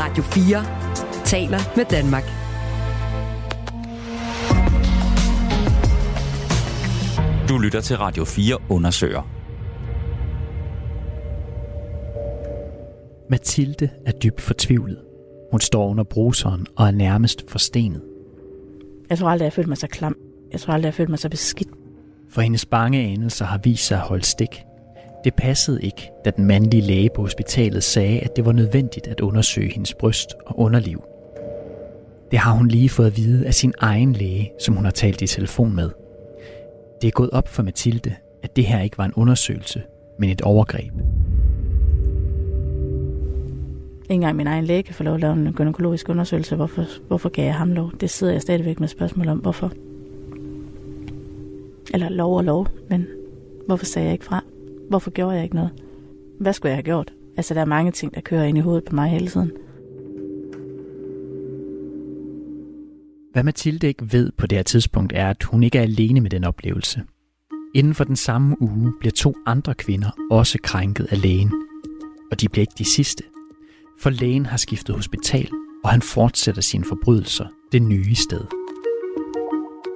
Radio 4 taler med Danmark. Du lytter til Radio 4 undersøger. Mathilde er dybt fortvivlet. Hun står under bruseren og er nærmest forstenet. Jeg tror aldrig, jeg har følt mig så klam. Jeg tror aldrig, jeg har følt mig så beskidt. For hendes bange anelser har vist sig at holde stik. Det passede ikke, da den mandlige læge på hospitalet sagde, at det var nødvendigt at undersøge hendes bryst og underliv. Det har hun lige fået at vide af sin egen læge, som hun har talt i telefon med. Det er gået op for Mathilde, at det her ikke var en undersøgelse, men et overgreb. Ikke engang min egen læge kan få lov at lave en gynækologisk undersøgelse. Hvorfor, hvorfor gav jeg ham lov? Det sidder jeg stadigvæk med spørgsmål om. Hvorfor? Eller lov og lov, men hvorfor sagde jeg ikke fra? Hvorfor gjorde jeg ikke noget? Hvad skulle jeg have gjort? Altså, der er mange ting, der kører ind i hovedet på mig hele tiden. Hvad Mathilde ikke ved på det her tidspunkt er, at hun ikke er alene med den oplevelse. Inden for den samme uge bliver to andre kvinder også krænket af lægen. Og de bliver ikke de sidste. For lægen har skiftet hospital, og han fortsætter sine forbrydelser det nye sted.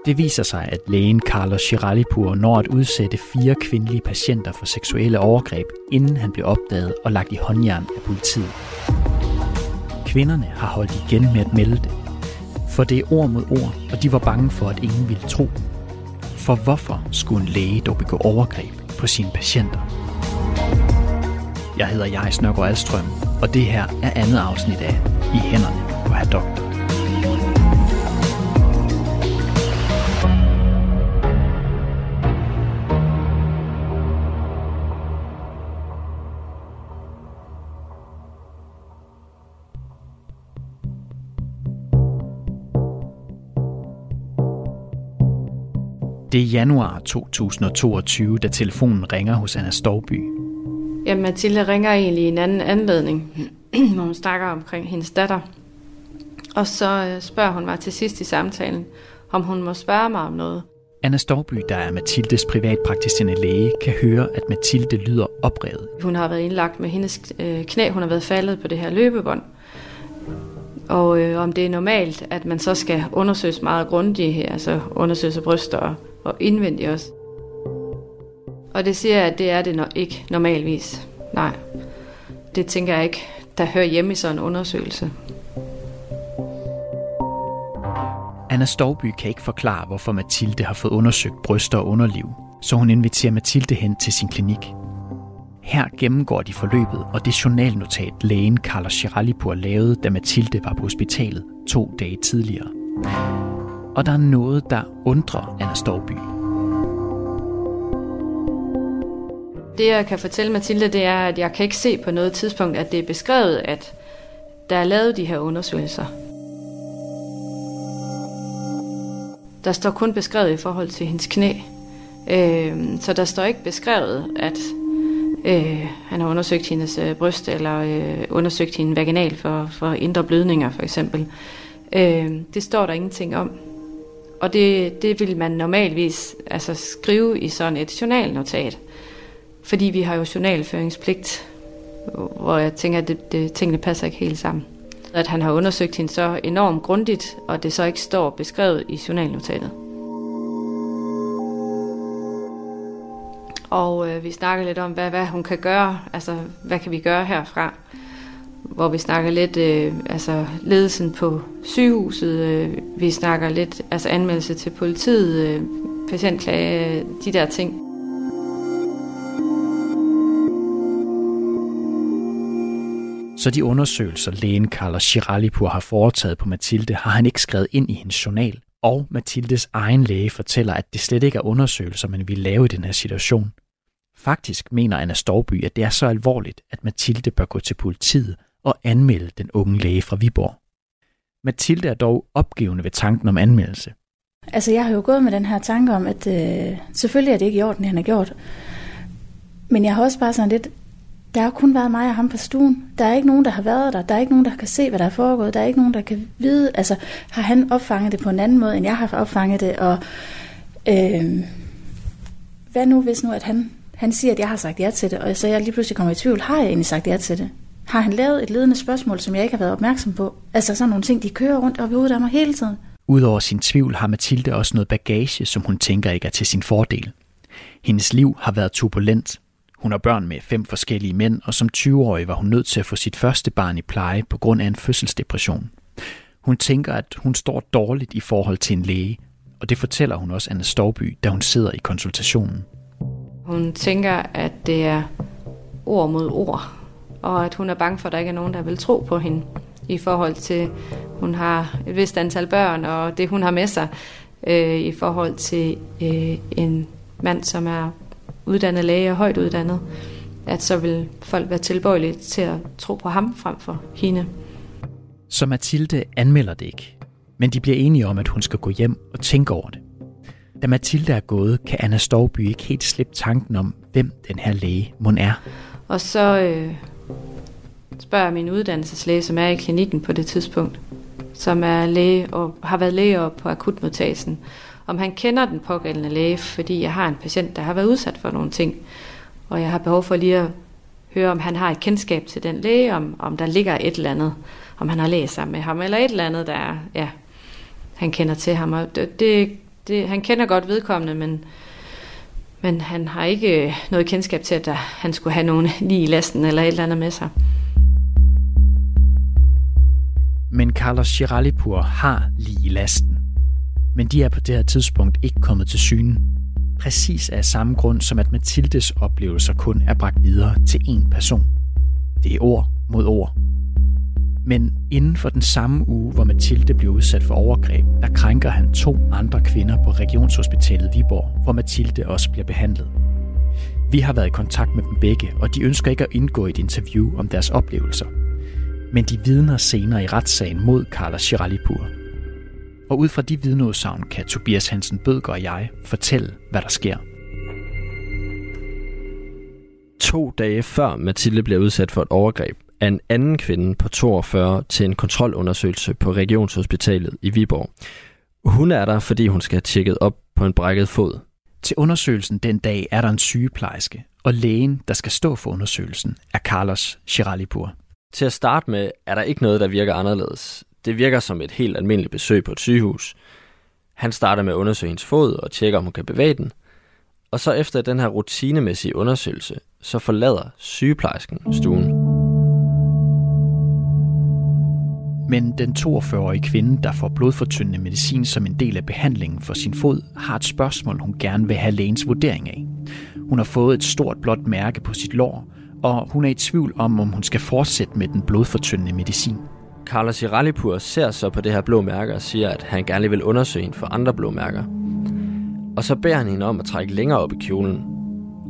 Det viser sig, at lægen Carlos Chiralipur når at udsætte fire kvindelige patienter for seksuelle overgreb, inden han blev opdaget og lagt i håndjern af politiet. Kvinderne har holdt igen med at melde det, for det er ord mod ord, og de var bange for, at ingen ville tro dem. For hvorfor skulle en læge dog begå overgreb på sine patienter? Jeg hedder Jais Nørgaard Alstrøm, og det her er andet afsnit af I hænderne på herr doktor. Det er januar 2022, da telefonen ringer hos Anna Storby. Ja, Mathilde ringer egentlig i en anden anledning, hvor hun snakker omkring hendes datter. Og så øh, spørger hun mig til sidst i samtalen, om hun må spørge mig om noget. Anna Storby, der er Mathildes privatpraktiserende læge, kan høre, at Mathilde lyder oprevet. Hun har været indlagt med hendes øh, knæ, hun har været faldet på det her løbebånd. Og øh, om det er normalt, at man så skal undersøges meget grundigt her, altså undersøges af bryster og, og indvendigt også. Og det siger jeg, at det er det nok ikke normalvis. Nej, det tænker jeg ikke, der hører hjemme i sådan en undersøgelse. Anna Storby kan ikke forklare, hvorfor Mathilde har fået undersøgt bryster og underliv, så hun inviterer Mathilde hen til sin klinik. Her gennemgår de forløbet og det journalnotat, lægen Carlos Chiralipur lavede, da Mathilde var på hospitalet to dage tidligere. Og der er noget, der undrer Anna Storby. Det jeg kan fortælle Mathilde, det er, at jeg kan ikke se på noget tidspunkt, at det er beskrevet, at der er lavet de her undersøgelser. Der står kun beskrevet i forhold til hendes knæ. Øh, så der står ikke beskrevet, at øh, han har undersøgt hendes øh, bryst, eller øh, undersøgt hende vaginal for, for indre blødninger, for eksempel. Øh, det står der ingenting om. Og det, det vil man normalvis altså, skrive i sådan et journalnotat. Fordi vi har jo journalføringspligt, hvor jeg tænker, at det, det, tingene passer ikke helt sammen. At han har undersøgt hende så enormt grundigt, og det så ikke står beskrevet i journalnotatet. Og øh, vi snakker lidt om, hvad, hvad hun kan gøre, altså hvad kan vi gøre herfra. Hvor vi snakker lidt, øh, altså ledelsen på sygehuset, øh, vi snakker lidt, altså anmeldelse til politiet, øh, patientklage, de der ting. Så de undersøgelser, lægen Carlos Chiralipur har foretaget på Mathilde, har han ikke skrevet ind i hendes journal. Og Mathildes egen læge fortæller, at det slet ikke er undersøgelser, man vil lave i den her situation. Faktisk mener Anna Storby, at det er så alvorligt, at Mathilde bør gå til politiet og anmelde den unge læge fra Viborg. Mathilde er dog opgivende ved tanken om anmeldelse. Altså, jeg har jo gået med den her tanke om, at øh, selvfølgelig er det ikke i orden, det han har gjort. Men jeg har også bare sådan lidt, der har kun været mig og ham på stuen. Der er ikke nogen, der har været der. Der er ikke nogen, der kan se, hvad der er foregået. Der er ikke nogen, der kan vide, altså har han opfanget det på en anden måde, end jeg har opfanget det. Og øh, hvad nu, hvis nu, at han, han siger, at jeg har sagt ja til det, og så jeg lige pludselig kommer i tvivl, har jeg egentlig sagt ja til det? Har han lavet et ledende spørgsmål, som jeg ikke har været opmærksom på? Altså sådan nogle ting, de kører rundt op i hovedet af mig hele tiden. Udover sin tvivl har Mathilde også noget bagage, som hun tænker ikke er til sin fordel. Hendes liv har været turbulent. Hun har børn med fem forskellige mænd, og som 20-årig var hun nødt til at få sit første barn i pleje på grund af en fødselsdepression. Hun tænker, at hun står dårligt i forhold til en læge, og det fortæller hun også Anne Storby, da hun sidder i konsultationen. Hun tænker, at det er ord mod ord, og at hun er bange for, at der ikke er nogen, der vil tro på hende i forhold til, hun har et vist antal børn, og det hun har med sig øh, i forhold til øh, en mand, som er uddannet læge og højt uddannet, at så vil folk være tilbøjelige til at tro på ham frem for hende. Så Mathilde anmelder det ikke, men de bliver enige om, at hun skal gå hjem og tænke over det. Da Mathilde er gået, kan Anna Storby ikke helt slippe tanken om, hvem den her læge må er. Og så øh, spørger min uddannelseslæge, som er i klinikken på det tidspunkt, som er læge og har været læge på akutmodtagelsen, om han kender den pågældende læge, fordi jeg har en patient, der har været udsat for nogle ting, og jeg har behov for lige at høre, om han har et kendskab til den læge, om, om der ligger et eller andet, om han har læst sammen med ham, eller et eller andet, der ja, han kender til ham. Og det, det, det, han kender godt vedkommende, men, men han har ikke noget kendskab til, at der, han skulle have nogen lige i lasten eller et eller andet med sig. Men Carlos Chiralipur har lige i lasten. Men de er på det her tidspunkt ikke kommet til syne. Præcis af samme grund som at Mathildes oplevelser kun er bragt videre til én person. Det er ord mod ord. Men inden for den samme uge, hvor Mathilde blev udsat for overgreb, der krænker han to andre kvinder på Regionshospitalet Viborg, hvor Mathilde også bliver behandlet. Vi har været i kontakt med dem begge, og de ønsker ikke at indgå i et interview om deres oplevelser. Men de vidner senere i retssagen mod Carla Chiralipur. Og ud fra de vidneudsagn kan Tobias Hansen Bødger og jeg fortælle, hvad der sker. To dage før Mathilde bliver udsat for et overgreb, af en anden kvinde på 42 til en kontrolundersøgelse på Regionshospitalet i Viborg. Hun er der, fordi hun skal have tjekket op på en brækket fod. Til undersøgelsen den dag er der en sygeplejerske, og lægen, der skal stå for undersøgelsen, er Carlos Chiralipur. Til at starte med er der ikke noget, der virker anderledes. Det virker som et helt almindeligt besøg på et sygehus. Han starter med at undersøge hendes fod og tjekker, om hun kan bevæge den. Og så efter den her rutinemæssige undersøgelse, så forlader sygeplejersken stuen. Men den 42-årige kvinde, der får blodfortyndende medicin som en del af behandlingen for sin fod, har et spørgsmål, hun gerne vil have lægens vurdering af. Hun har fået et stort blåt mærke på sit lår, og hun er i tvivl om, om hun skal fortsætte med den blodfortyndende medicin. Carlos Iralipur ser så på det her blå mærke og siger, at han gerne vil undersøge hende for andre blå mærker. Og så beder han hende om at trække længere op i kjolen.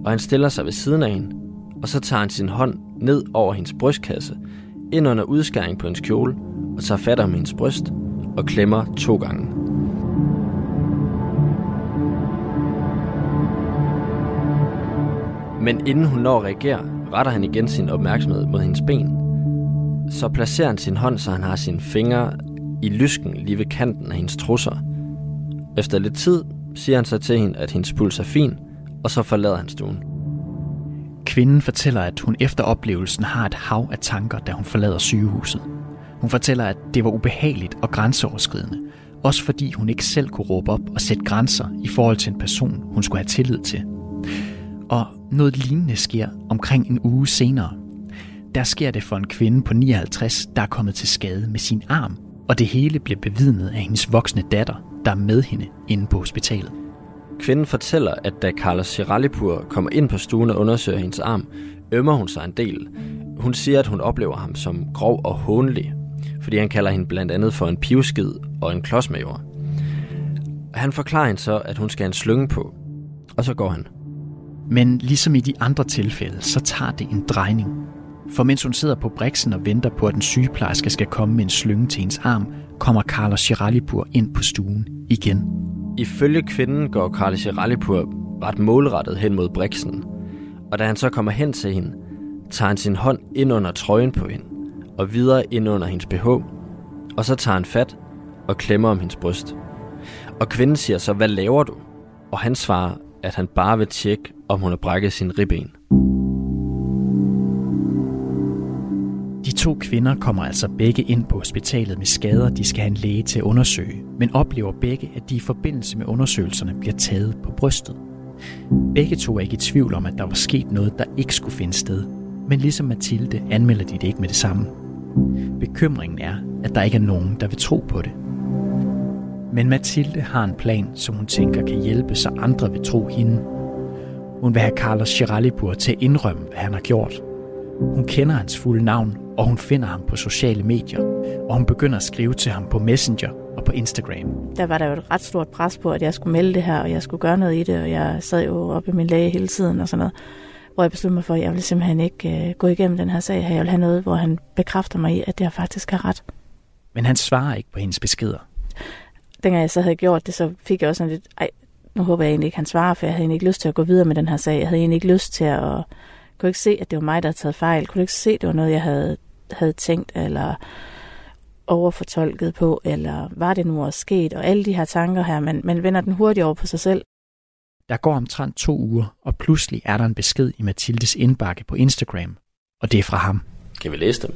Og han stiller sig ved siden af hende, og så tager han sin hånd ned over hendes brystkasse, ind under udskæring på hendes kjole, og tager fat om hendes bryst og klemmer to gange. Men inden hun når at reagere, retter han igen sin opmærksomhed mod hendes ben. Så placerer han sin hånd, så han har sine fingre i lysken lige ved kanten af hendes trusser. Efter lidt tid siger han så til hende, at hendes puls er fin, og så forlader han stuen. Kvinden fortæller, at hun efter oplevelsen har et hav af tanker, da hun forlader sygehuset. Hun fortæller, at det var ubehageligt og grænseoverskridende, også fordi hun ikke selv kunne råbe op og sætte grænser i forhold til en person, hun skulle have tillid til. Og noget lignende sker omkring en uge senere. Der sker det for en kvinde på 59, der er kommet til skade med sin arm, og det hele bliver bevidnet af hendes voksne datter, der er med hende inde på hospitalet. Kvinden fortæller, at da Carlos Siralipur kommer ind på stuen og undersøger hendes arm, ømmer hun sig en del. Hun siger, at hun oplever ham som grov og hånlig, fordi han kalder hende blandt andet for en pivskid og en klodsmajor. Han forklarer hende så, at hun skal have en slynge på, og så går han. Men ligesom i de andre tilfælde, så tager det en drejning. For mens hun sidder på briksen og venter på, at den sygeplejerske skal komme med en slynge til hendes arm, kommer Carlos Chiralipur ind på stuen igen. Ifølge kvinden går Carlos Chiralipur ret målrettet hen mod briksen, og da han så kommer hen til hende, tager han sin hånd ind under trøjen på hende og videre ind under hendes BH, og så tager han fat og klemmer om hendes bryst. Og kvinden siger så, hvad laver du? Og han svarer, at han bare vil tjekke, om hun har brækket sin ribben. De to kvinder kommer altså begge ind på hospitalet med skader, de skal have en læge til at undersøge, men oplever begge, at de i forbindelse med undersøgelserne bliver taget på brystet. Begge to er ikke i tvivl om, at der var sket noget, der ikke skulle finde sted. Men ligesom Mathilde anmelder de det ikke med det samme. Bekymringen er, at der ikke er nogen, der vil tro på det. Men Mathilde har en plan, som hun tænker kan hjælpe, så andre vil tro hende. Hun vil have Carlos Chiralipur til at indrømme, hvad han har gjort. Hun kender hans fulde navn, og hun finder ham på sociale medier. Og hun begynder at skrive til ham på Messenger og på Instagram. Der var der jo et ret stort pres på, at jeg skulle melde det her, og jeg skulle gøre noget i det, og jeg sad jo oppe i min læge hele tiden og sådan noget. Hvor jeg besluttede mig for, at jeg ville simpelthen ikke øh, gå igennem den her sag her. Jeg vil have noget, hvor han bekræfter mig i, at jeg faktisk har ret. Men han svarer ikke på hendes beskeder. Dengang jeg så havde gjort det, så fik jeg også sådan lidt, ej, nu håber jeg egentlig ikke, han svarer, for jeg havde egentlig ikke lyst til at gå videre med den her sag. Jeg havde egentlig ikke lyst til at, kunne ikke se, at det var mig, der havde taget fejl. Kunne ikke se, at det var noget, jeg havde, havde tænkt, eller overfortolket på, eller var det nu også sket, og alle de her tanker her, man, man vender den hurtigt over på sig selv. Der går omtrent to uger, og pludselig er der en besked i Mathildes indbakke på Instagram, og det er fra ham. Kan vi læse dem?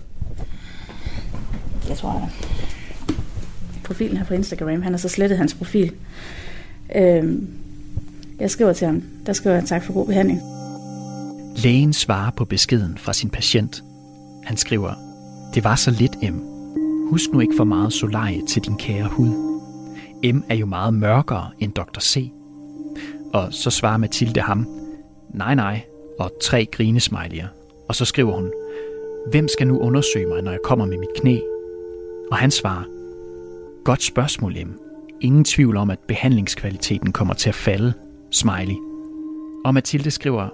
Jeg tror, jeg profilen her på Instagram, han har så slettet hans profil. Øhm, jeg skriver til ham, der skriver jeg tak for god behandling. Lægen svarer på beskeden fra sin patient. Han skriver, det var så lidt, M. Husk nu ikke for meget solarie til din kære hud. M er jo meget mørkere end Dr. C. Og så svarer Mathilde ham, nej nej, og tre grinesmiley'er. Og så skriver hun, hvem skal nu undersøge mig, når jeg kommer med mit knæ? Og han svarer, godt spørgsmål, M. Ingen tvivl om, at behandlingskvaliteten kommer til at falde. Smiley. Og Mathilde skriver,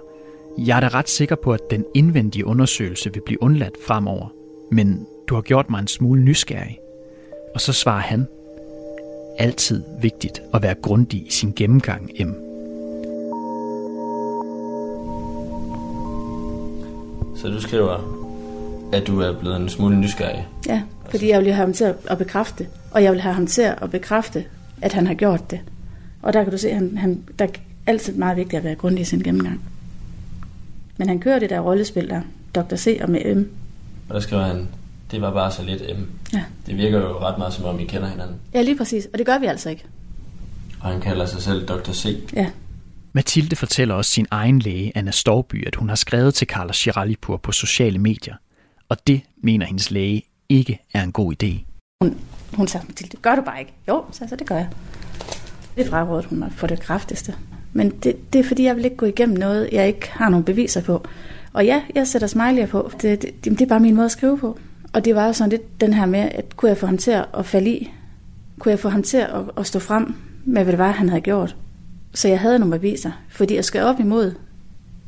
jeg er da ret sikker på, at den indvendige undersøgelse vil blive undladt fremover, men du har gjort mig en smule nysgerrig. Og så svarer han, altid vigtigt at være grundig i sin gennemgang, M. Så du skriver, at du er blevet en smule nysgerrig? Ja, fordi jeg vil have ham til at bekræfte, og jeg vil have ham til at bekræfte, at han har gjort det. Og der kan du se, at han, han, der er altid meget vigtigt at være grundig i sin gennemgang. Men han kører det der rollespil der, Dr. C og med M. Og der skriver han, det var bare så lidt M. Ja. Det virker jo ret meget som om, I kender hinanden. Ja, lige præcis. Og det gør vi altså ikke. Og han kalder sig selv Dr. C. Ja. Mathilde fortæller også sin egen læge, Anna Storby, at hun har skrevet til Carla Chiralipur på sociale medier. Og det mener hendes læge ikke er en god idé. Hun, hun sagde, det gør du bare ikke. Jo, så, så det gør jeg. Det frarådede hun mig for det kraftigste. Men det, det er fordi, jeg vil ikke gå igennem noget, jeg ikke har nogen beviser på. Og ja, jeg sætter smiley'er på. Det, det, det er bare min måde at skrive på. Og det var jo sådan lidt den her med, at kunne jeg få ham til at falde i? Kunne jeg få ham til at, at stå frem med, hvad det var, han havde gjort? Så jeg havde nogle beviser. Fordi jeg skal op imod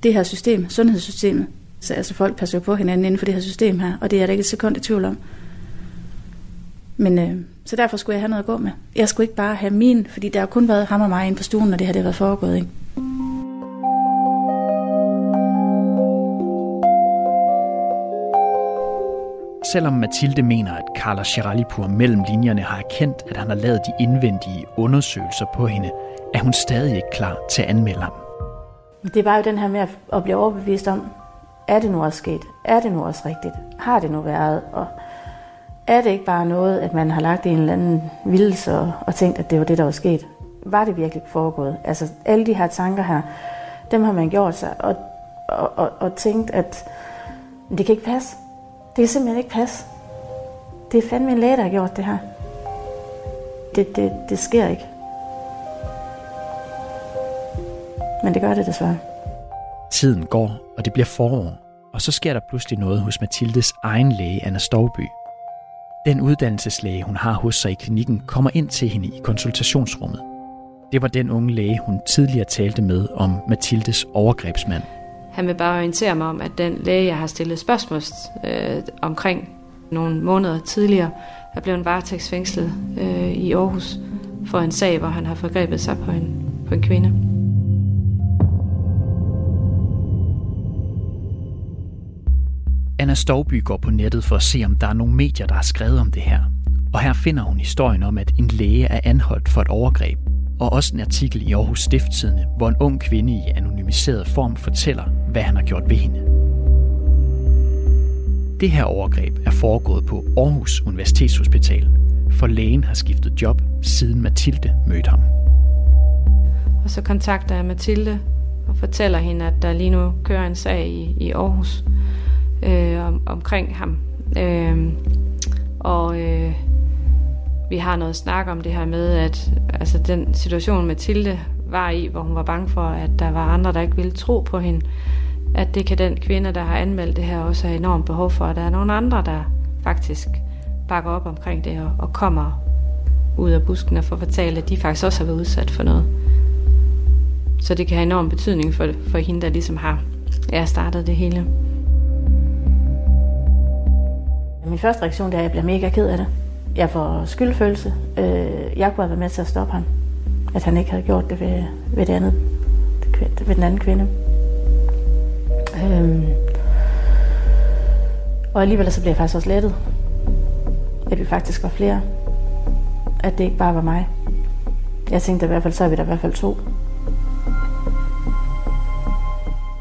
det her system, sundhedssystemet. Så altså folk passer jo på hinanden inden for det her system her, og det er der ikke et sekund i tvivl om. Men øh, så derfor skulle jeg have noget at gå med. Jeg skulle ikke bare have min, fordi der har kun været ham og mig inde på stuen, når det her det har været foregået. Ikke? Selvom Mathilde mener, at Carla Chiralipur mellem linjerne har erkendt, at han har lavet de indvendige undersøgelser på hende, er hun stadig ikke klar til at anmelde ham. Det er bare jo den her med at blive overbevist om, er det nu også sket? Er det nu også rigtigt? Har det nu været? Og er det ikke bare noget, at man har lagt i en eller anden vildelse og, og tænkt, at det var det, der var sket? Var det virkelig foregået? Altså alle de her tanker her, dem har man gjort sig og, og, og, og tænkt, at det kan ikke passe. Det kan simpelthen ikke passe. Det er fandme en læge, der har gjort det her. Det, det, det sker ikke. Men det gør det desværre. Tiden går, og det bliver forår, og så sker der pludselig noget hos Mathildes egen læge, Anna Storby. Den uddannelseslæge, hun har hos sig i klinikken, kommer ind til hende i konsultationsrummet. Det var den unge læge, hun tidligere talte med om Mathildes overgrebsmand. Han vil bare orientere mig om, at den læge, jeg har stillet spørgsmål øh, omkring nogle måneder tidligere, er blevet varetægtsfængslet øh, i Aarhus for en sag, hvor han har forgrebet sig på en, på en kvinde. Anna går på nettet for at se, om der er nogle medier, der har skrevet om det her. Og her finder hun historien om, at en læge er anholdt for et overgreb. Og også en artikel i Aarhus Stiftstidende, hvor en ung kvinde i anonymiseret form fortæller, hvad han har gjort ved hende. Det her overgreb er foregået på Aarhus Universitetshospital, for lægen har skiftet job, siden Mathilde mødte ham. Og så kontakter jeg Mathilde og fortæller hende, at der lige nu kører en sag i, i Aarhus øh, om, omkring ham. Øh, og øh, vi har noget snak om det her med, at altså, den situation Mathilde var i, hvor hun var bange for, at der var andre, der ikke ville tro på hende, at det kan den kvinde, der har anmeldt det her, også have enormt behov for, at der er nogle andre, der faktisk bakker op omkring det og, og kommer ud af busken og får fortalt, at de faktisk også har været udsat for noget. Så det kan have enorm betydning for, for hende, der ligesom har ja, startet det hele. Min første reaktion er, at jeg bliver mega ked af det. Jeg får skyldfølelse. Øh, jeg kunne have været med til at stoppe ham. At han ikke havde gjort det ved, ved, det andet, ved den anden kvinde. Øhm. Og alligevel så bliver jeg faktisk også lettet. At vi faktisk var flere. At det ikke bare var mig. Jeg tænkte i hvert fald, så er vi der i hvert fald to.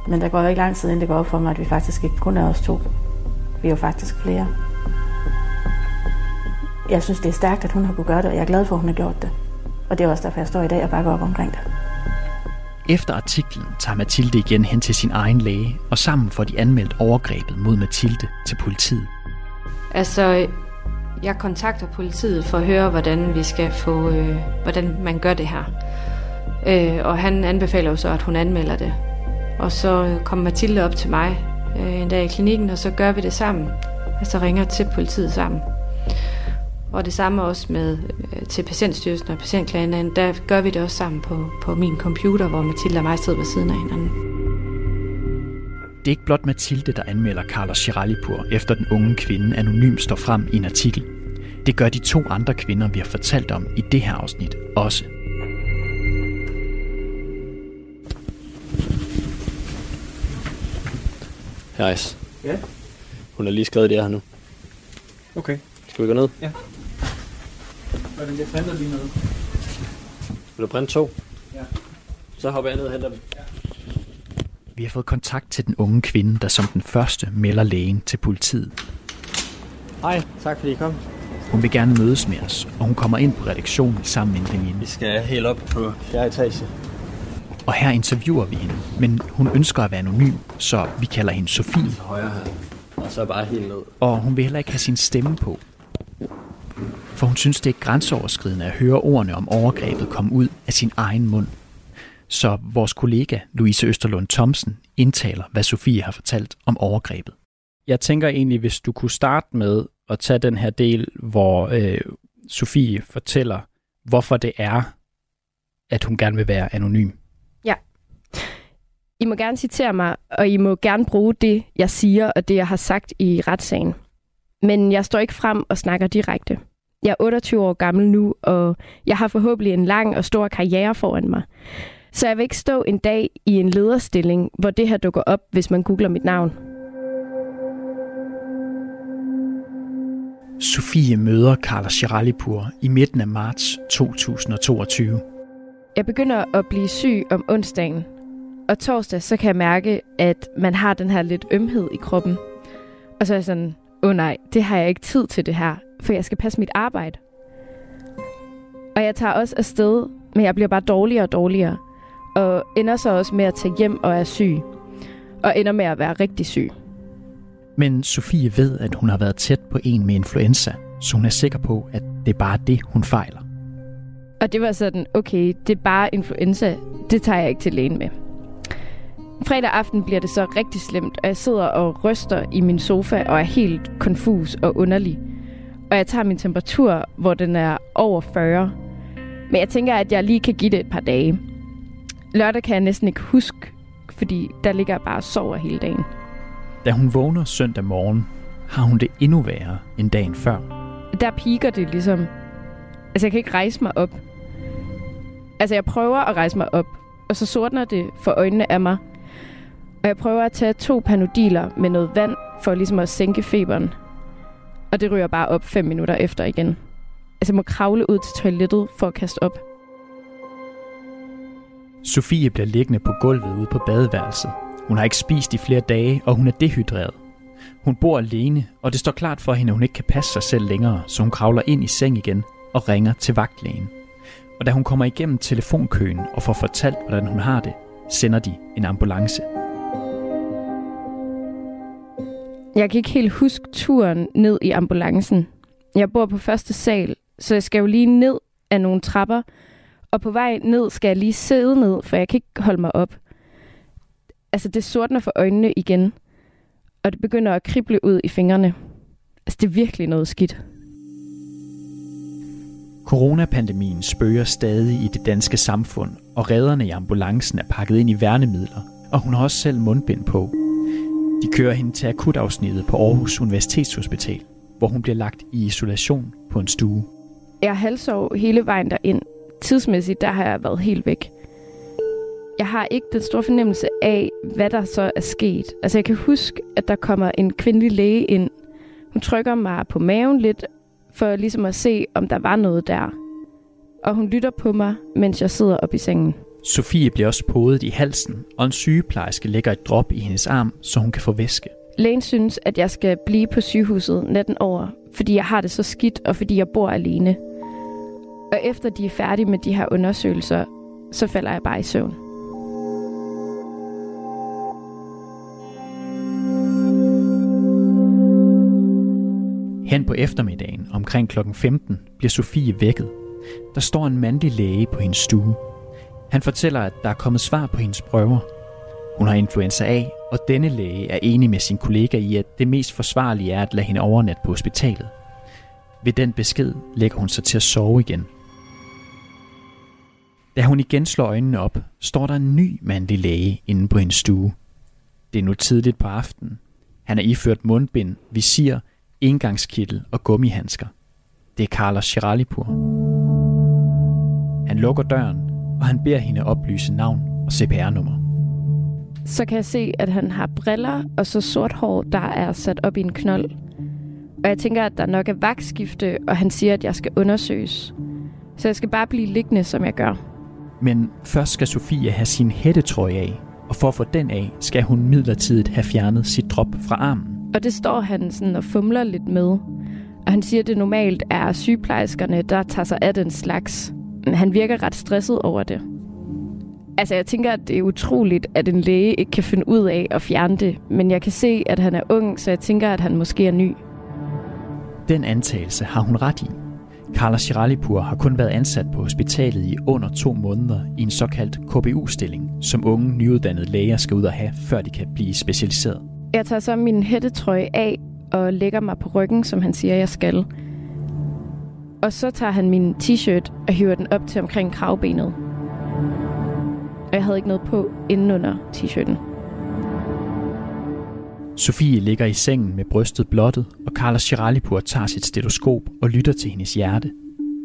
Men der går jo ikke lang tid, inden det går op for mig, at vi faktisk ikke kun er os to. Vi er jo faktisk flere. Jeg synes, det er stærkt, at hun har kunne gøre det, og jeg er glad for, at hun har gjort det. Og det er også derfor, jeg står i dag og bakker op omkring det. Efter artiklen tager Mathilde igen hen til sin egen læge, og sammen får de anmeldt overgrebet mod Mathilde til politiet. Altså, jeg kontakter politiet for at høre, hvordan vi skal få, øh, hvordan man gør det her. Øh, og han anbefaler jo så, at hun anmelder det. Og så kommer Mathilde op til mig øh, en dag i klinikken, og så gør vi det sammen. Altså ringer til politiet sammen. Og det samme også med øh, til Patientstyrelsen og Patientklagen, der gør vi det også sammen på, på min computer, hvor Mathilde og mig sidder ved siden af hinanden. Det er ikke blot Mathilde, der anmelder Carlos Chiralipur, efter den unge kvinde anonym står frem i en artikel. Det gør de to andre kvinder, vi har fortalt om i det her afsnit også. Hejs. Ja. Hun har lige skrevet det her nu. Okay. Skal vi gå ned? Ja. Hvordan det printer lige noget? Vil du printe to? Ja. Så hopper jeg ned og henter dem. Vi har fået kontakt til den unge kvinde, der som den første melder lægen til politiet. Hej, tak fordi I kom. Hun vil gerne mødes med os, og hun kommer ind på redaktionen sammen med en veninde. Vi skal helt op på 4. etage. Og her interviewer vi hende, men hun ønsker at være anonym, så vi kalder hende Sofie. Højre her. Og så bare helt ned. Og hun vil heller ikke have sin stemme på. For hun synes, det er grænseoverskridende at høre ordene om overgrebet komme ud af sin egen mund. Så vores kollega Louise Østerlund Thomsen indtaler, hvad Sofie har fortalt om overgrebet. Jeg tænker egentlig, hvis du kunne starte med at tage den her del, hvor øh, Sofie fortæller, hvorfor det er, at hun gerne vil være anonym. I må gerne citere mig, og I må gerne bruge det, jeg siger, og det, jeg har sagt i retssagen. Men jeg står ikke frem og snakker direkte. Jeg er 28 år gammel nu, og jeg har forhåbentlig en lang og stor karriere foran mig. Så jeg vil ikke stå en dag i en lederstilling, hvor det her dukker op, hvis man googler mit navn. Sofie møder Carla Chiralipur i midten af marts 2022. Jeg begynder at blive syg om onsdagen, og torsdag så kan jeg mærke, at man har den her lidt ømhed i kroppen. Og så er jeg sådan, åh oh nej, det har jeg ikke tid til det her, for jeg skal passe mit arbejde. Og jeg tager også afsted, men jeg bliver bare dårligere og dårligere. Og ender så også med at tage hjem og er syg. Og ender med at være rigtig syg. Men Sofie ved, at hun har været tæt på en med influenza, så hun er sikker på, at det er bare det, hun fejler. Og det var sådan, okay, det er bare influenza, det tager jeg ikke til lægen med. Fredag aften bliver det så rigtig slemt, og jeg sidder og ryster i min sofa og er helt konfus og underlig. Og jeg tager min temperatur, hvor den er over 40. Men jeg tænker, at jeg lige kan give det et par dage. Lørdag kan jeg næsten ikke huske, fordi der ligger jeg bare og sover hele dagen. Da hun vågner søndag morgen, har hun det endnu værre end dagen før. Der piker det ligesom. Altså, jeg kan ikke rejse mig op. Altså, jeg prøver at rejse mig op, og så sortner det for øjnene af mig. Og jeg prøver at tage to panodiler med noget vand, for ligesom at sænke feberen. Og det ryger bare op fem minutter efter igen. Altså, jeg må kravle ud til toilettet for at kaste op. Sofie bliver liggende på gulvet ude på badeværelset. Hun har ikke spist i flere dage, og hun er dehydreret. Hun bor alene, og det står klart for hende, at hun ikke kan passe sig selv længere, så hun kravler ind i seng igen og ringer til vagtlægen. Og da hun kommer igennem telefonkøen og får fortalt, hvordan hun har det, sender de en ambulance. Jeg kan ikke helt huske turen ned i ambulancen. Jeg bor på første sal, så jeg skal jo lige ned af nogle trapper, og på vej ned skal jeg lige sidde ned, for jeg kan ikke holde mig op. Altså, det sortner for øjnene igen, og det begynder at krible ud i fingrene. Altså, det er virkelig noget skidt. Coronapandemien spøger stadig i det danske samfund, og redderne i ambulancen er pakket ind i værnemidler, og hun har også selv mundbind på. De kører hende til akutafsnittet på Aarhus Universitetshospital, hvor hun bliver lagt i isolation på en stue. Jeg halsov hele vejen derind. Tidsmæssigt, der har jeg været helt væk. Jeg har ikke den store fornemmelse af, hvad der så er sket. Altså, jeg kan huske, at der kommer en kvindelig læge ind. Hun trykker mig på maven lidt, for ligesom at se, om der var noget der. Og hun lytter på mig, mens jeg sidder op i sengen. Sofie bliver også podet i halsen, og en sygeplejerske lægger et drop i hendes arm, så hun kan få væske. Lægen synes, at jeg skal blive på sygehuset natten over, fordi jeg har det så skidt, og fordi jeg bor alene. Og efter de er færdige med de her undersøgelser, så falder jeg bare i søvn. Hen på eftermiddagen omkring kl. 15 bliver Sofie vækket. Der står en mandlig læge på hendes stue. Han fortæller, at der er kommet svar på hendes prøver. Hun har influenza A, og denne læge er enig med sin kollega i, at det mest forsvarlige er at lade hende overnatte på hospitalet. Ved den besked lægger hun sig til at sove igen. Da hun igen slår øjnene op, står der en ny mandlig læge inde på hendes stue. Det er nu tidligt på aftenen. Han er iført mundbind, visir, engangskittel og gummihandsker. Det er Carlos Chiralipur. Han lukker døren, og han beder hende oplyse navn og CPR-nummer. Så kan jeg se, at han har briller og så sort hår, der er sat op i en knold. Og jeg tænker, at der nok er vagtskifte, og han siger, at jeg skal undersøges. Så jeg skal bare blive liggende, som jeg gør. Men først skal Sofie have sin hættetrøje af, og for at få den af, skal hun midlertidigt have fjernet sit drop fra armen. Og det står han sådan og fumler lidt med. Og han siger, at det normalt er sygeplejerskerne, der tager sig af den slags. Han virker ret stresset over det. Altså, jeg tænker, at det er utroligt, at en læge ikke kan finde ud af at fjerne det. Men jeg kan se, at han er ung, så jeg tænker, at han måske er ny. Den antagelse har hun ret i. Carla Chiralipur har kun været ansat på hospitalet i under to måneder i en såkaldt KBU-stilling, som unge nyuddannede læger skal ud og have, før de kan blive specialiseret. Jeg tager så min hættetrøje af og lægger mig på ryggen, som han siger, jeg skal. Og så tager han min t-shirt og hiver den op til omkring kravbenet. Og jeg havde ikke noget på inden under t-shirten. Sofie ligger i sengen med brystet blottet, og Carlos Chiralipur tager sit stetoskop og lytter til hendes hjerte.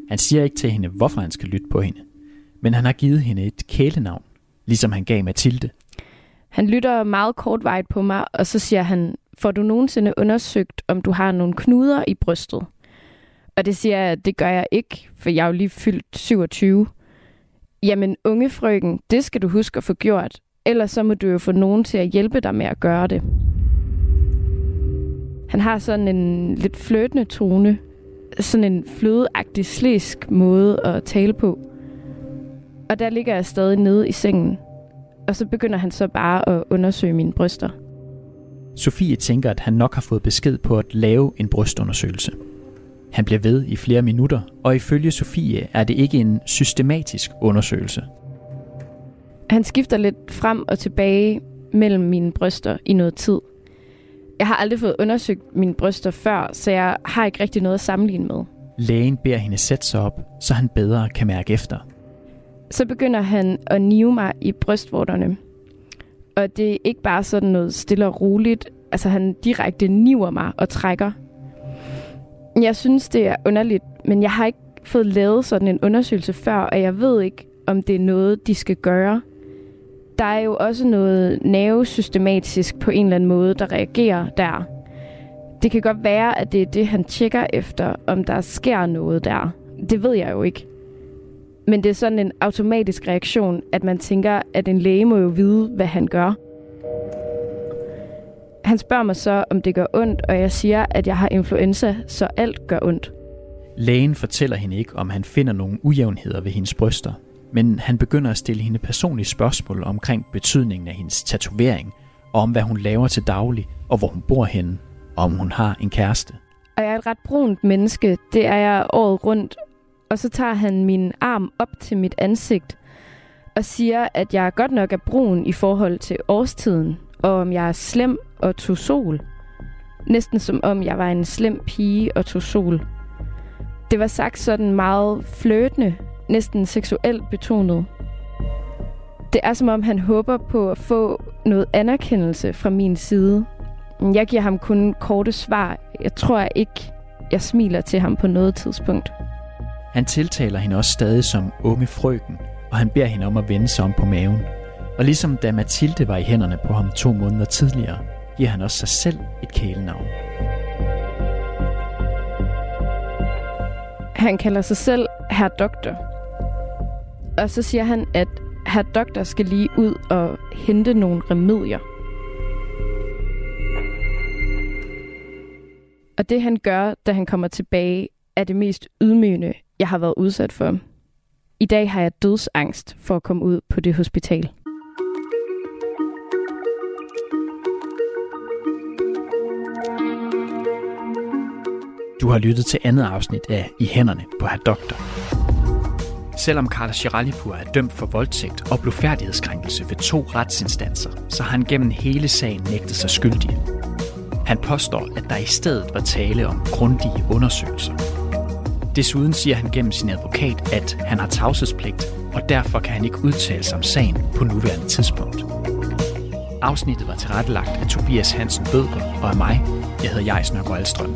Han siger ikke til hende, hvorfor han skal lytte på hende. Men han har givet hende et kælenavn, ligesom han gav Mathilde. Han lytter meget kortvejt på mig, og så siger han, får du nogensinde undersøgt, om du har nogle knuder i brystet? Og det siger jeg, det gør jeg ikke, for jeg er jo lige fyldt 27. Jamen, unge frøken, det skal du huske at få gjort. Ellers så må du jo få nogen til at hjælpe dig med at gøre det. Han har sådan en lidt fløtende tone. Sådan en flødeagtig slæsk måde at tale på. Og der ligger jeg stadig nede i sengen. Og så begynder han så bare at undersøge mine bryster. Sofie tænker, at han nok har fået besked på at lave en brystundersøgelse. Han bliver ved i flere minutter, og ifølge Sofie er det ikke en systematisk undersøgelse. Han skifter lidt frem og tilbage mellem mine bryster i noget tid. Jeg har aldrig fået undersøgt mine bryster før, så jeg har ikke rigtig noget at sammenligne med. Lægen beder hende sætte sig op, så han bedre kan mærke efter. Så begynder han at nive mig i brystvorterne. Og det er ikke bare sådan noget stille og roligt. Altså han direkte niver mig og trækker. Jeg synes, det er underligt, men jeg har ikke fået lavet sådan en undersøgelse før, og jeg ved ikke, om det er noget, de skal gøre. Der er jo også noget nervesystematisk på en eller anden måde, der reagerer der. Det kan godt være, at det er det, han tjekker efter, om der sker noget der. Det ved jeg jo ikke. Men det er sådan en automatisk reaktion, at man tænker, at en læge må jo vide, hvad han gør. Han spørger mig så, om det gør ondt, og jeg siger, at jeg har influenza, så alt gør ondt. Lægen fortæller hende ikke, om han finder nogle ujævnheder ved hendes bryster, men han begynder at stille hende personlige spørgsmål omkring betydningen af hendes tatovering, og om hvad hun laver til daglig, og hvor hun bor henne, og om hun har en kæreste. Og jeg er et ret brunt menneske, det er jeg året rundt. Og så tager han min arm op til mit ansigt og siger, at jeg godt nok er brun i forhold til årstiden, og om jeg er slem og tog sol. Næsten som om jeg var en slem pige og tog sol. Det var sagt sådan meget fløtende, næsten seksuelt betonet. Det er som om han håber på at få noget anerkendelse fra min side. Jeg giver ham kun korte svar. Jeg tror ikke, jeg smiler til ham på noget tidspunkt. Han tiltaler hende også stadig som unge frøken, og han beder hende om at vende sig om på maven. Og ligesom da Mathilde var i hænderne på ham to måneder tidligere, giver han også sig selv et kælenavn. Han kalder sig selv herr doktor. Og så siger han, at herr doktor skal lige ud og hente nogle remedier. Og det han gør, da han kommer tilbage, er det mest ydmygende, jeg har været udsat for. I dag har jeg dødsangst for at komme ud på det hospital. Du har lyttet til andet afsnit af I hænderne på herr doktor. Selvom Carla Shiralipur er dømt for voldtægt og blufærdighedskrænkelse ved to retsinstanser, så har han gennem hele sagen nægtet sig skyldig. Han påstår, at der i stedet var tale om grundige undersøgelser. Desuden siger han gennem sin advokat, at han har tavshedspligt, og derfor kan han ikke udtale sig om sagen på nuværende tidspunkt. Afsnittet var tilrettelagt af Tobias Hansen Bødker og af mig. Jeg hedder Jais Nørgaard Alstrøm.